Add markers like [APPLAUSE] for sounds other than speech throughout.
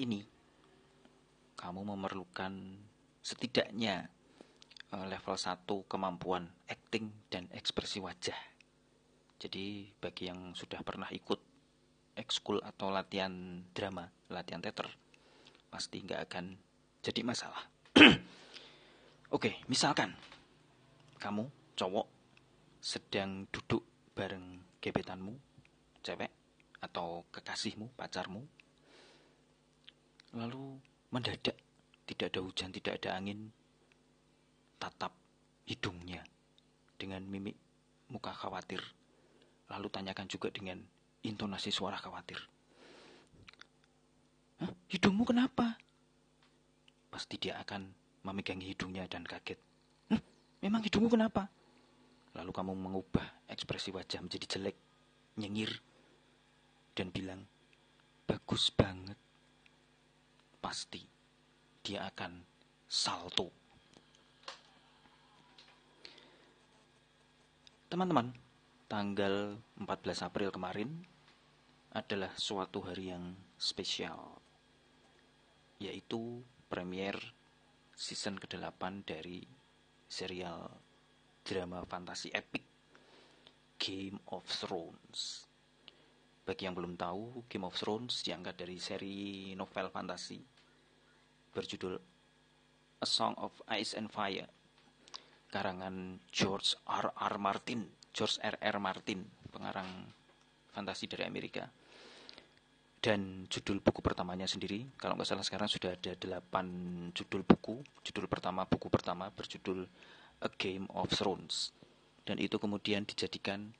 ini kamu memerlukan setidaknya uh, level 1 kemampuan acting dan ekspresi wajah. Jadi bagi yang sudah pernah ikut ekskul atau latihan drama, latihan teater, pasti nggak akan jadi masalah. [CLEARS THROAT] Oke, misalkan kamu cowok sedang duduk bareng gebetanmu, cewek atau kekasihmu, pacarmu, lalu mendadak tidak ada hujan, tidak ada angin, tatap hidungnya dengan mimik muka khawatir. Lalu tanyakan juga dengan intonasi suara khawatir. Hah, hidungmu kenapa? Pasti dia akan memegangi hidungnya dan kaget. Hm, memang hidungmu kenapa? Lalu kamu mengubah ekspresi wajah menjadi jelek, nyengir, dan bilang, bagus banget. Pasti dia akan salto Teman-teman, tanggal 14 April kemarin adalah suatu hari yang spesial, yaitu premier season ke-8 dari serial drama fantasi epic Game of Thrones. Bagi yang belum tahu, Game of Thrones diangkat dari seri novel fantasi berjudul A Song of Ice and Fire karangan George R. R. Martin, George R. R. Martin, pengarang fantasi dari Amerika. Dan judul buku pertamanya sendiri, kalau nggak salah sekarang sudah ada delapan judul buku. Judul pertama, buku pertama berjudul A Game of Thrones. Dan itu kemudian dijadikan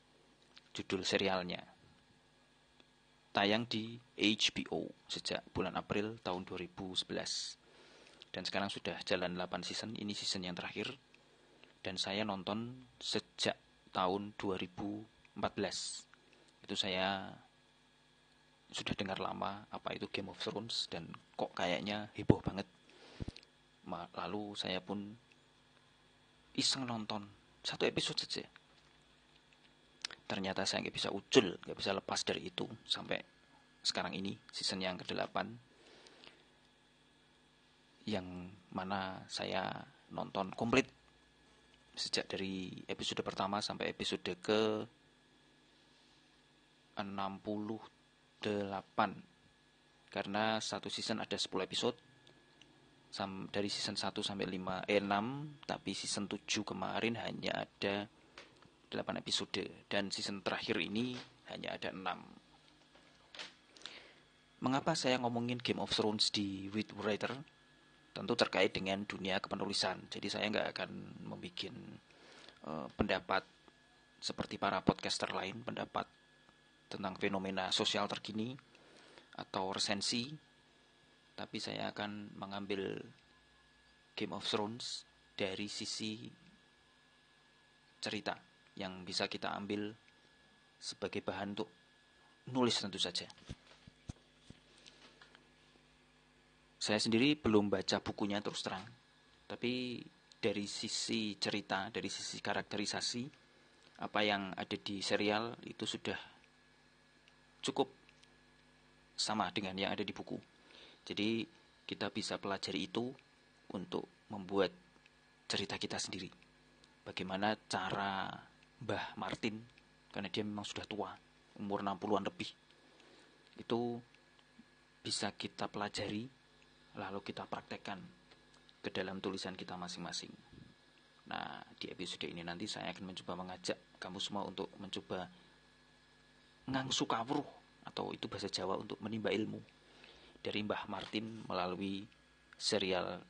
judul serialnya. Tayang di HBO sejak bulan April tahun 2011. Dan sekarang sudah jalan 8 season, ini season yang terakhir. Dan saya nonton sejak tahun 2014 itu saya sudah dengar lama apa itu Game of Thrones dan kok kayaknya heboh banget. Lalu saya pun iseng nonton satu episode saja ternyata saya nggak bisa ucul nggak bisa lepas dari itu sampai sekarang ini season yang ke-8 yang mana saya nonton komplit sejak dari episode pertama sampai episode ke 68 karena satu season ada 10 episode. Dari season 1 sampai 5 eh 6 tapi season 7 kemarin hanya ada 8 episode dan season terakhir ini hanya ada 6 Mengapa saya ngomongin Game of Thrones di With Writer? tentu terkait dengan dunia kepenulisan. Jadi saya nggak akan membuat uh, pendapat seperti para podcaster lain, pendapat tentang fenomena sosial terkini atau resensi, tapi saya akan mengambil Game of Thrones dari sisi cerita yang bisa kita ambil sebagai bahan untuk nulis tentu saja. Saya sendiri belum baca bukunya terus terang, tapi dari sisi cerita, dari sisi karakterisasi, apa yang ada di serial itu sudah cukup sama dengan yang ada di buku. Jadi kita bisa pelajari itu untuk membuat cerita kita sendiri. Bagaimana cara Mbah Martin, karena dia memang sudah tua, umur 60-an lebih, itu bisa kita pelajari lalu kita praktekkan ke dalam tulisan kita masing-masing. Nah, di episode ini nanti saya akan mencoba mengajak kamu semua untuk mencoba ngangsu kawruh atau itu bahasa Jawa untuk menimba ilmu dari Mbah Martin melalui serial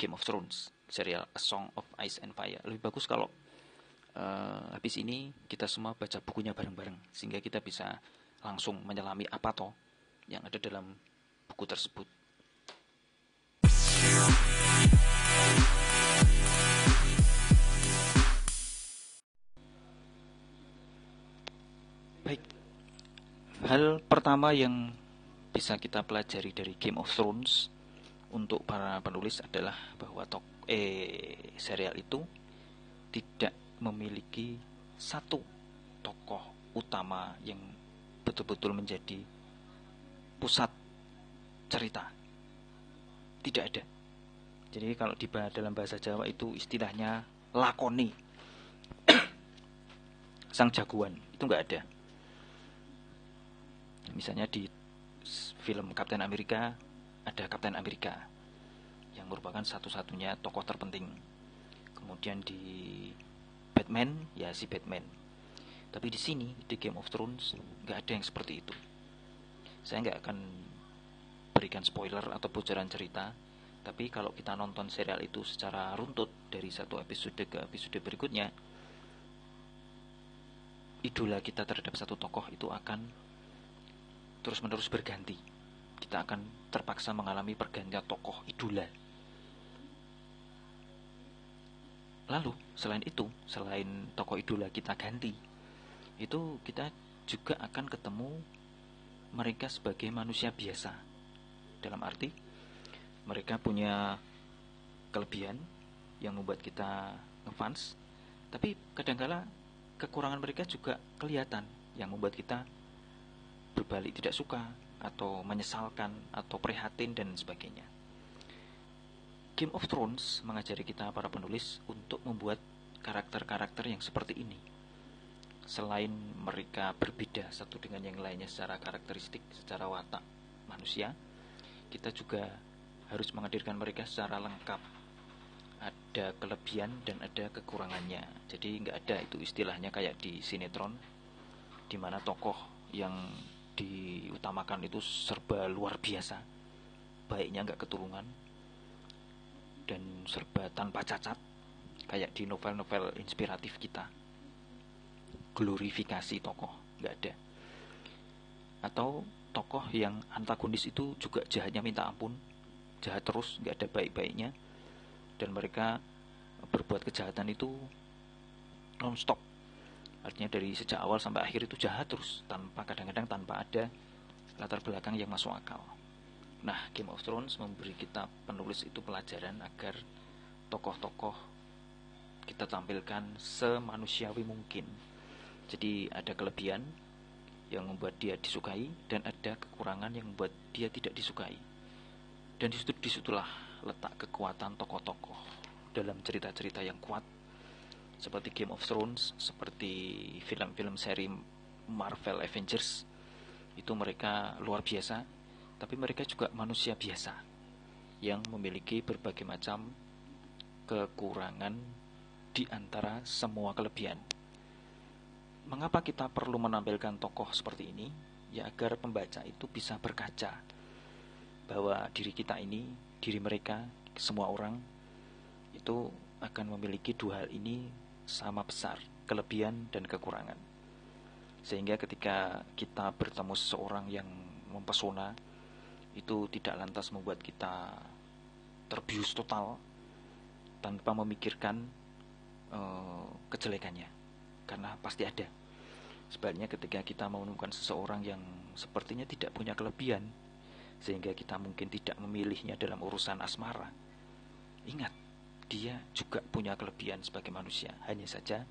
Game of Thrones, serial A Song of Ice and Fire. Lebih bagus kalau habis ini kita semua baca bukunya bareng-bareng sehingga kita bisa langsung menyelami apa toh yang ada dalam buku tersebut. Baik. Hal pertama yang bisa kita pelajari dari Game of Thrones untuk para penulis adalah bahwa tok eh serial itu tidak memiliki satu tokoh utama yang betul-betul menjadi pusat cerita. Tidak ada. Jadi kalau di dalam bahasa Jawa itu istilahnya lakoni. [CLEARS THROAT] Sang jagoan itu nggak ada. Misalnya di film Kapten Amerika ada Kapten Amerika yang merupakan satu-satunya tokoh terpenting. Kemudian di Batman ya si Batman. Tapi di sini di Game of Thrones nggak ada yang seperti itu. Saya nggak akan berikan spoiler atau bocoran cerita tapi kalau kita nonton serial itu secara runtut dari satu episode ke episode berikutnya, idola kita terhadap satu tokoh itu akan terus-menerus berganti. Kita akan terpaksa mengalami pergantian tokoh idola. Lalu, selain itu, selain tokoh idola kita ganti, itu kita juga akan ketemu mereka sebagai manusia biasa. Dalam arti, mereka punya kelebihan yang membuat kita ngefans tapi kadangkala kekurangan mereka juga kelihatan yang membuat kita berbalik tidak suka atau menyesalkan atau prihatin dan sebagainya Game of Thrones mengajari kita para penulis untuk membuat karakter-karakter yang seperti ini. Selain mereka berbeda satu dengan yang lainnya secara karakteristik, secara watak manusia, kita juga harus menghadirkan mereka secara lengkap. Ada kelebihan dan ada kekurangannya. Jadi nggak ada itu istilahnya kayak di sinetron di mana tokoh yang diutamakan itu serba luar biasa. Baiknya nggak ketulungan dan serba tanpa cacat kayak di novel-novel inspiratif kita. Glorifikasi tokoh nggak ada. Atau tokoh yang antagonis itu juga jahatnya minta ampun jahat terus nggak ada baik-baiknya. Dan mereka berbuat kejahatan itu non-stop. Artinya dari sejak awal sampai akhir itu jahat terus tanpa kadang-kadang tanpa ada latar belakang yang masuk akal nah Game of Thrones memberi kita penulis itu pelajaran agar tokoh-tokoh kita tampilkan semanusiawi mungkin. Jadi ada kelebihan yang membuat dia disukai dan ada kekurangan yang membuat dia tidak disukai. Dan di situ di situlah letak kekuatan tokoh-tokoh dalam cerita-cerita yang kuat seperti Game of Thrones, seperti film-film seri Marvel Avengers. Itu mereka luar biasa, tapi mereka juga manusia biasa yang memiliki berbagai macam kekurangan di antara semua kelebihan. Mengapa kita perlu menampilkan tokoh seperti ini? Ya agar pembaca itu bisa berkaca bahwa diri kita ini, diri mereka, semua orang itu akan memiliki dua hal ini sama besar, kelebihan dan kekurangan. Sehingga ketika kita bertemu seseorang yang mempesona, itu tidak lantas membuat kita terbius total tanpa memikirkan uh, kejelekannya, karena pasti ada. Sebaliknya ketika kita menemukan seseorang yang sepertinya tidak punya kelebihan, sehingga kita mungkin tidak memilihnya dalam urusan asmara. Ingat, dia juga punya kelebihan sebagai manusia, hanya saja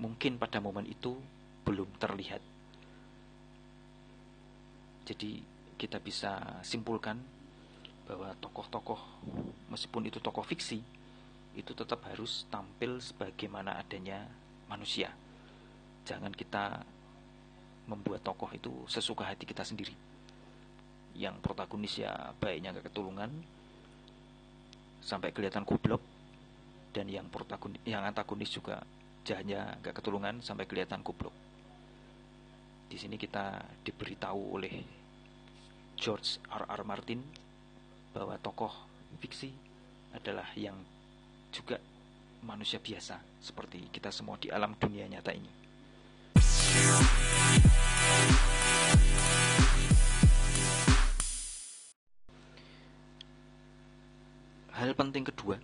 mungkin pada momen itu belum terlihat. Jadi kita bisa simpulkan bahwa tokoh-tokoh meskipun itu tokoh fiksi itu tetap harus tampil sebagaimana adanya manusia. Jangan kita membuat tokoh itu sesuka hati kita sendiri yang protagonis ya baiknya gak ketulungan sampai kelihatan goblok dan yang protagonis yang antagonis juga jahatnya gak ketulungan sampai kelihatan goblok di sini kita diberitahu oleh George R. R. Martin bahwa tokoh fiksi adalah yang juga manusia biasa seperti kita semua di alam dunia nyata ini. Hal penting kedua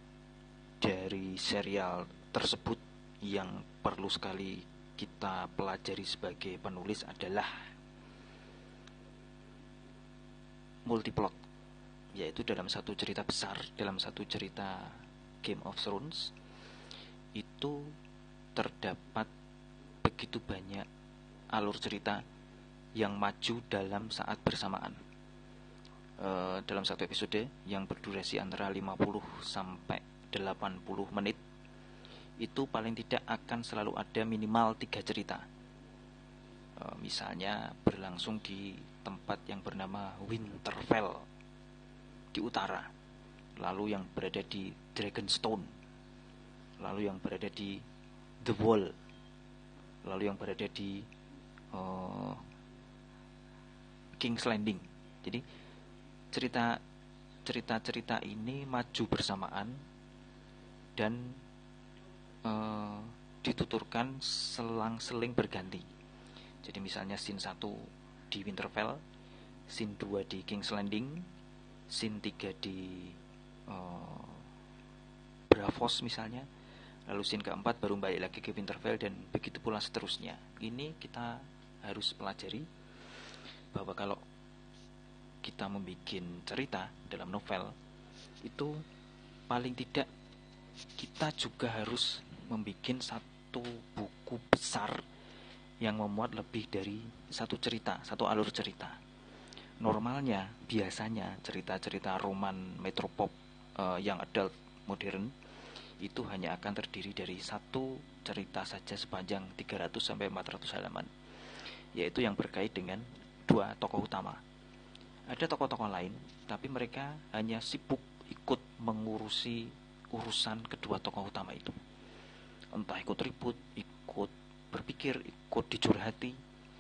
dari serial tersebut yang perlu sekali kita pelajari sebagai penulis adalah multiplot yaitu dalam satu cerita besar dalam satu cerita Game of Thrones itu terdapat begitu banyak alur cerita yang maju dalam saat bersamaan uh, dalam satu episode yang berdurasi antara 50 sampai 80 menit itu paling tidak akan selalu ada minimal tiga cerita. Uh, misalnya berlangsung di tempat yang bernama Winterfell di utara, lalu yang berada di Dragonstone, lalu yang berada di The Wall, lalu yang berada di uh, King's Landing. Jadi cerita cerita-cerita ini maju bersamaan dan uh, dituturkan selang-seling berganti. Jadi misalnya scene 1 di Winterfell, scene 2 di King's Landing, scene 3 di uh, Bravos misalnya, lalu scene keempat baru balik lagi ke Winterfell dan begitu pula seterusnya. Ini kita harus pelajari bahwa kalau kita membuat cerita dalam novel itu paling tidak kita juga harus membuat satu buku besar yang memuat lebih dari satu cerita, satu alur cerita. Normalnya, biasanya cerita-cerita roman metropop uh, yang adult modern itu hanya akan terdiri dari satu cerita saja sepanjang 300 sampai 400 halaman, yaitu yang berkait dengan dua tokoh utama, ada tokoh-tokoh lain, tapi mereka hanya sibuk ikut mengurusi urusan kedua tokoh utama itu. Entah ikut ribut, ikut berpikir, ikut dicurhati,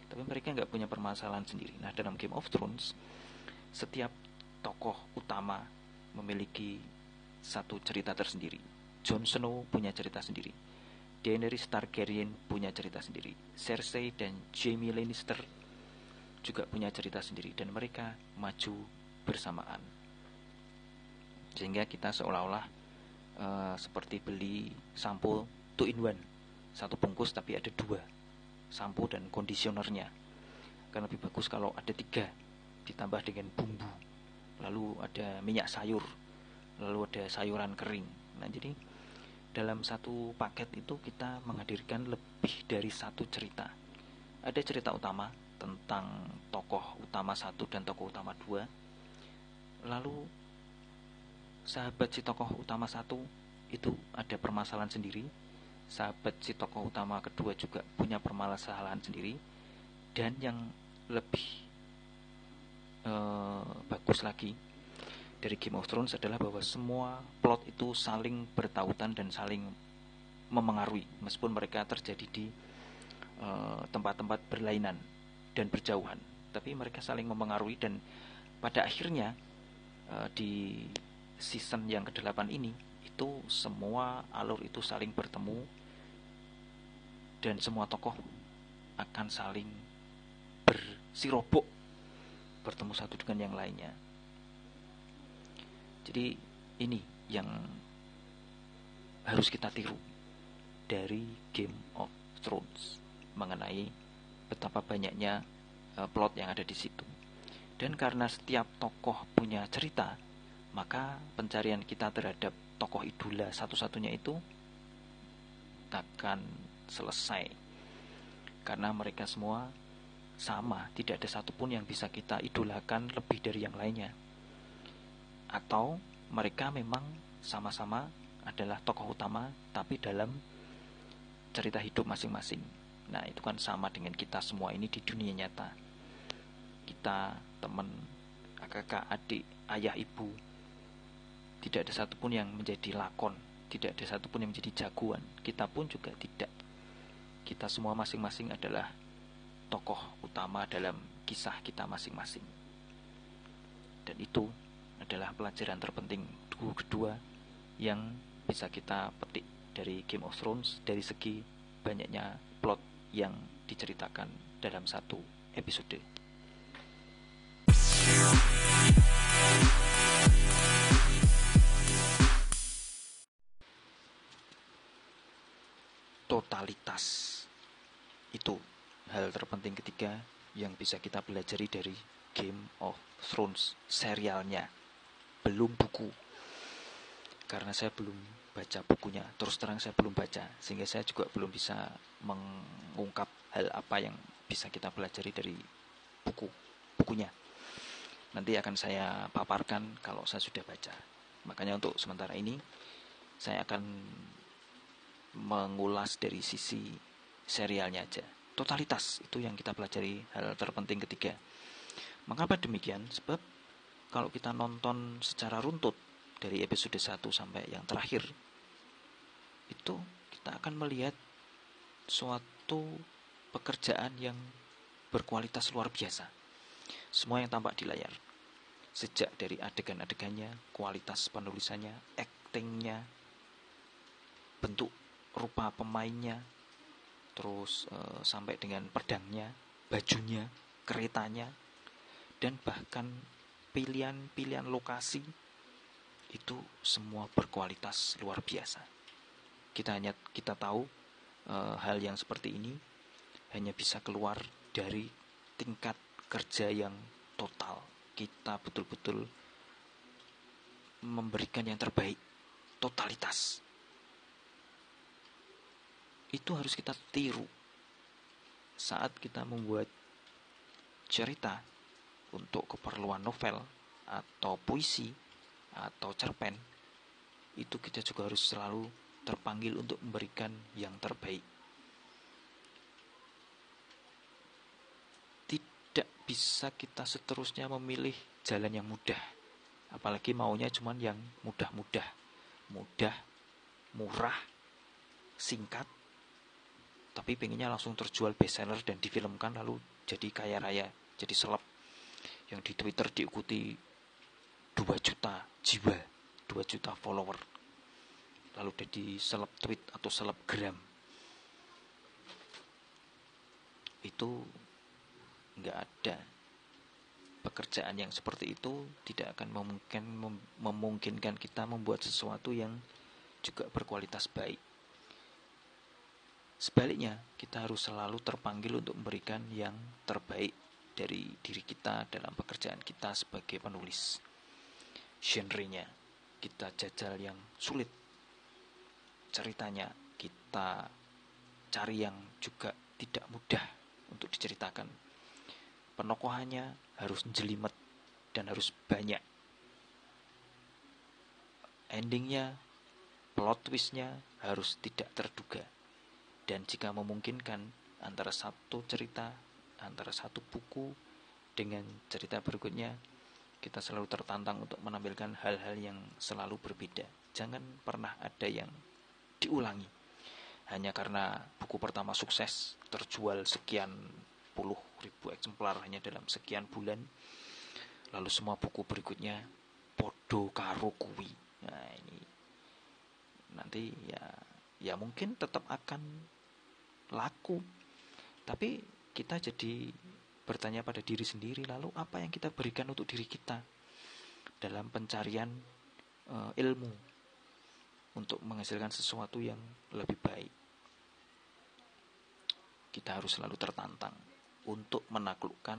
tapi mereka nggak punya permasalahan sendiri. Nah, dalam Game of Thrones, setiap tokoh utama memiliki satu cerita tersendiri. Jon Snow punya cerita sendiri. Daenerys Targaryen punya cerita sendiri. Cersei dan Jaime Lannister juga punya cerita sendiri dan mereka maju bersamaan sehingga kita seolah-olah uh, seperti beli sampo two in one satu bungkus tapi ada dua. Sampo dan kondisionernya. Kan lebih bagus kalau ada tiga. Ditambah dengan bumbu. Lalu ada minyak sayur. Lalu ada sayuran kering. Nah jadi dalam satu paket itu kita menghadirkan lebih dari satu cerita. Ada cerita utama tentang tokoh utama satu dan tokoh utama dua. Lalu sahabat si tokoh utama satu itu ada permasalahan sendiri sahabat si tokoh utama kedua juga punya permasalahan sendiri. Dan yang lebih uh, bagus lagi dari Game of Thrones adalah bahwa semua plot itu saling bertautan dan saling memengaruhi. Meskipun mereka terjadi di eh, tempat-tempat berlainan dan berjauhan, tapi mereka saling memengaruhi dan pada akhirnya uh, di season yang ke-8 ini itu semua alur itu saling bertemu dan semua tokoh akan saling bersirobok bertemu satu dengan yang lainnya. Jadi ini yang harus kita tiru dari Game of Thrones mengenai betapa banyaknya uh, plot yang ada di situ. Dan karena setiap tokoh punya cerita, maka pencarian kita terhadap tokoh idola satu-satunya itu akan selesai. Karena mereka semua sama, tidak ada satupun yang bisa kita idolakan lebih dari yang lainnya. Atau mereka memang sama-sama adalah tokoh utama, tapi dalam cerita hidup masing-masing. Nah, itu kan sama dengan kita semua ini di dunia nyata. Kita, teman, kakak, adik, ayah, ibu, tidak ada satupun yang menjadi lakon, tidak ada satupun yang menjadi jagoan. Kita pun juga tidak. Kita semua masing-masing adalah tokoh utama dalam kisah kita masing-masing. Dan itu adalah pelajaran terpenting kedua yang bisa kita petik dari Game of Thrones dari segi banyaknya plot yang diceritakan dalam satu episode. Totalitas itu hal terpenting ketiga yang bisa kita pelajari dari Game of Thrones serialnya. Belum buku. Karena saya belum baca bukunya. Terus terang saya belum baca, sehingga saya juga belum bisa mengungkap hal apa yang bisa kita pelajari dari buku bukunya. nanti akan saya paparkan kalau saya sudah baca. Makanya untuk sementara ini saya akan mengulas dari sisi serialnya aja. Totalitas itu yang kita pelajari hal terpenting ketiga. Mengapa demikian? Sebab kalau kita nonton secara runtut dari episode 1 sampai yang terakhir itu kita akan melihat suatu pekerjaan yang berkualitas luar biasa. Semua yang tampak di layar. Sejak dari adegan-adegannya, kualitas penulisannya, aktingnya, bentuk rupa pemainnya, terus e, sampai dengan pedangnya, bajunya, keretanya, dan bahkan pilihan-pilihan lokasi itu semua berkualitas luar biasa. Kita hanya kita tahu e, hal yang seperti ini hanya bisa keluar dari tingkat kerja yang total. Kita betul-betul memberikan yang terbaik, totalitas. Itu harus kita tiru saat kita membuat cerita untuk keperluan novel atau puisi atau cerpen. Itu kita juga harus selalu terpanggil untuk memberikan yang terbaik. tidak bisa kita seterusnya memilih jalan yang mudah. Apalagi maunya cuman yang mudah-mudah. Mudah, murah, singkat. Tapi pengennya langsung terjual bestseller dan difilmkan lalu jadi kaya raya, jadi seleb. Yang di Twitter diikuti 2 juta jiwa, 2 juta follower. Lalu jadi seleb tweet atau selebgram. Itu nggak ada pekerjaan yang seperti itu tidak akan memungkinkan kita membuat sesuatu yang juga berkualitas baik. Sebaliknya, kita harus selalu terpanggil untuk memberikan yang terbaik dari diri kita dalam pekerjaan kita sebagai penulis. Genrenya kita jajal yang sulit. Ceritanya kita cari yang juga tidak mudah untuk diceritakan penokohannya harus jelimet dan harus banyak. Endingnya, plot twistnya harus tidak terduga. Dan jika memungkinkan antara satu cerita, antara satu buku dengan cerita berikutnya, kita selalu tertantang untuk menampilkan hal-hal yang selalu berbeda. Jangan pernah ada yang diulangi. Hanya karena buku pertama sukses, terjual sekian puluh ribu eksemplar hanya dalam sekian bulan lalu semua buku berikutnya podo karo kuwi nah ini nanti ya ya mungkin tetap akan laku tapi kita jadi bertanya pada diri sendiri lalu apa yang kita berikan untuk diri kita dalam pencarian uh, ilmu untuk menghasilkan sesuatu yang lebih baik kita harus selalu tertantang untuk menaklukkan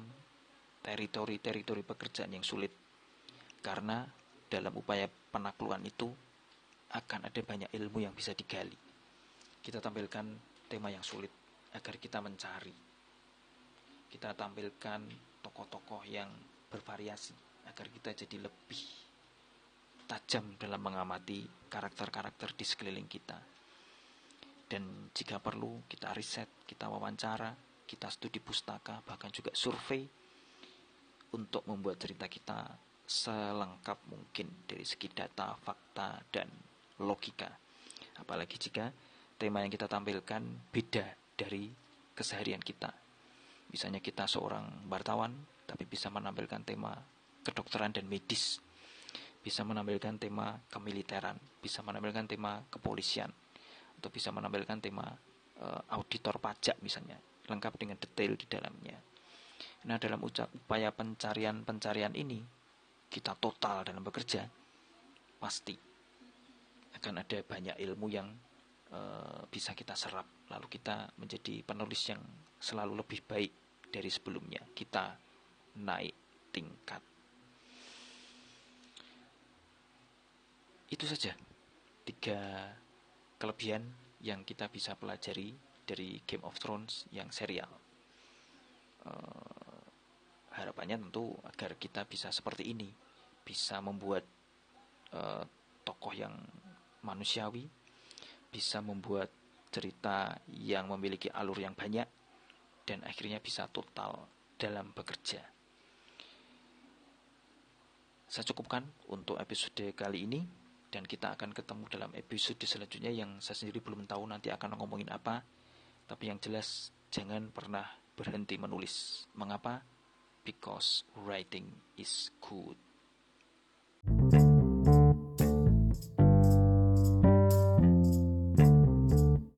teritori-teritori pekerjaan yang sulit. Karena dalam upaya penaklukan itu akan ada banyak ilmu yang bisa digali. Kita tampilkan tema yang sulit agar kita mencari. Kita tampilkan tokoh-tokoh yang bervariasi agar kita jadi lebih tajam dalam mengamati karakter-karakter di sekeliling kita. Dan jika perlu kita riset, kita wawancara, kita studi pustaka, bahkan juga survei untuk membuat cerita kita selengkap mungkin dari segi data, fakta, dan logika. Apalagi jika tema yang kita tampilkan beda dari keseharian kita. Misalnya kita seorang wartawan, tapi bisa menampilkan tema kedokteran dan medis. Bisa menampilkan tema kemiliteran, bisa menampilkan tema kepolisian, atau bisa menampilkan tema uh, auditor pajak misalnya lengkap dengan detail di dalamnya. Nah, dalam upaya pencarian-pencarian ini, kita total dalam bekerja, pasti akan ada banyak ilmu yang e, bisa kita serap. Lalu kita menjadi penulis yang selalu lebih baik dari sebelumnya. Kita naik tingkat. Itu saja tiga kelebihan yang kita bisa pelajari dari Game of Thrones yang serial. Uh, harapannya tentu agar kita bisa seperti ini, bisa membuat uh, tokoh yang manusiawi, bisa membuat cerita yang memiliki alur yang banyak, dan akhirnya bisa total dalam bekerja. Saya cukupkan untuk episode kali ini dan kita akan ketemu dalam episode selanjutnya yang saya sendiri belum tahu nanti akan ngomongin apa. Tapi yang jelas jangan pernah berhenti menulis. Mengapa? Because writing is good.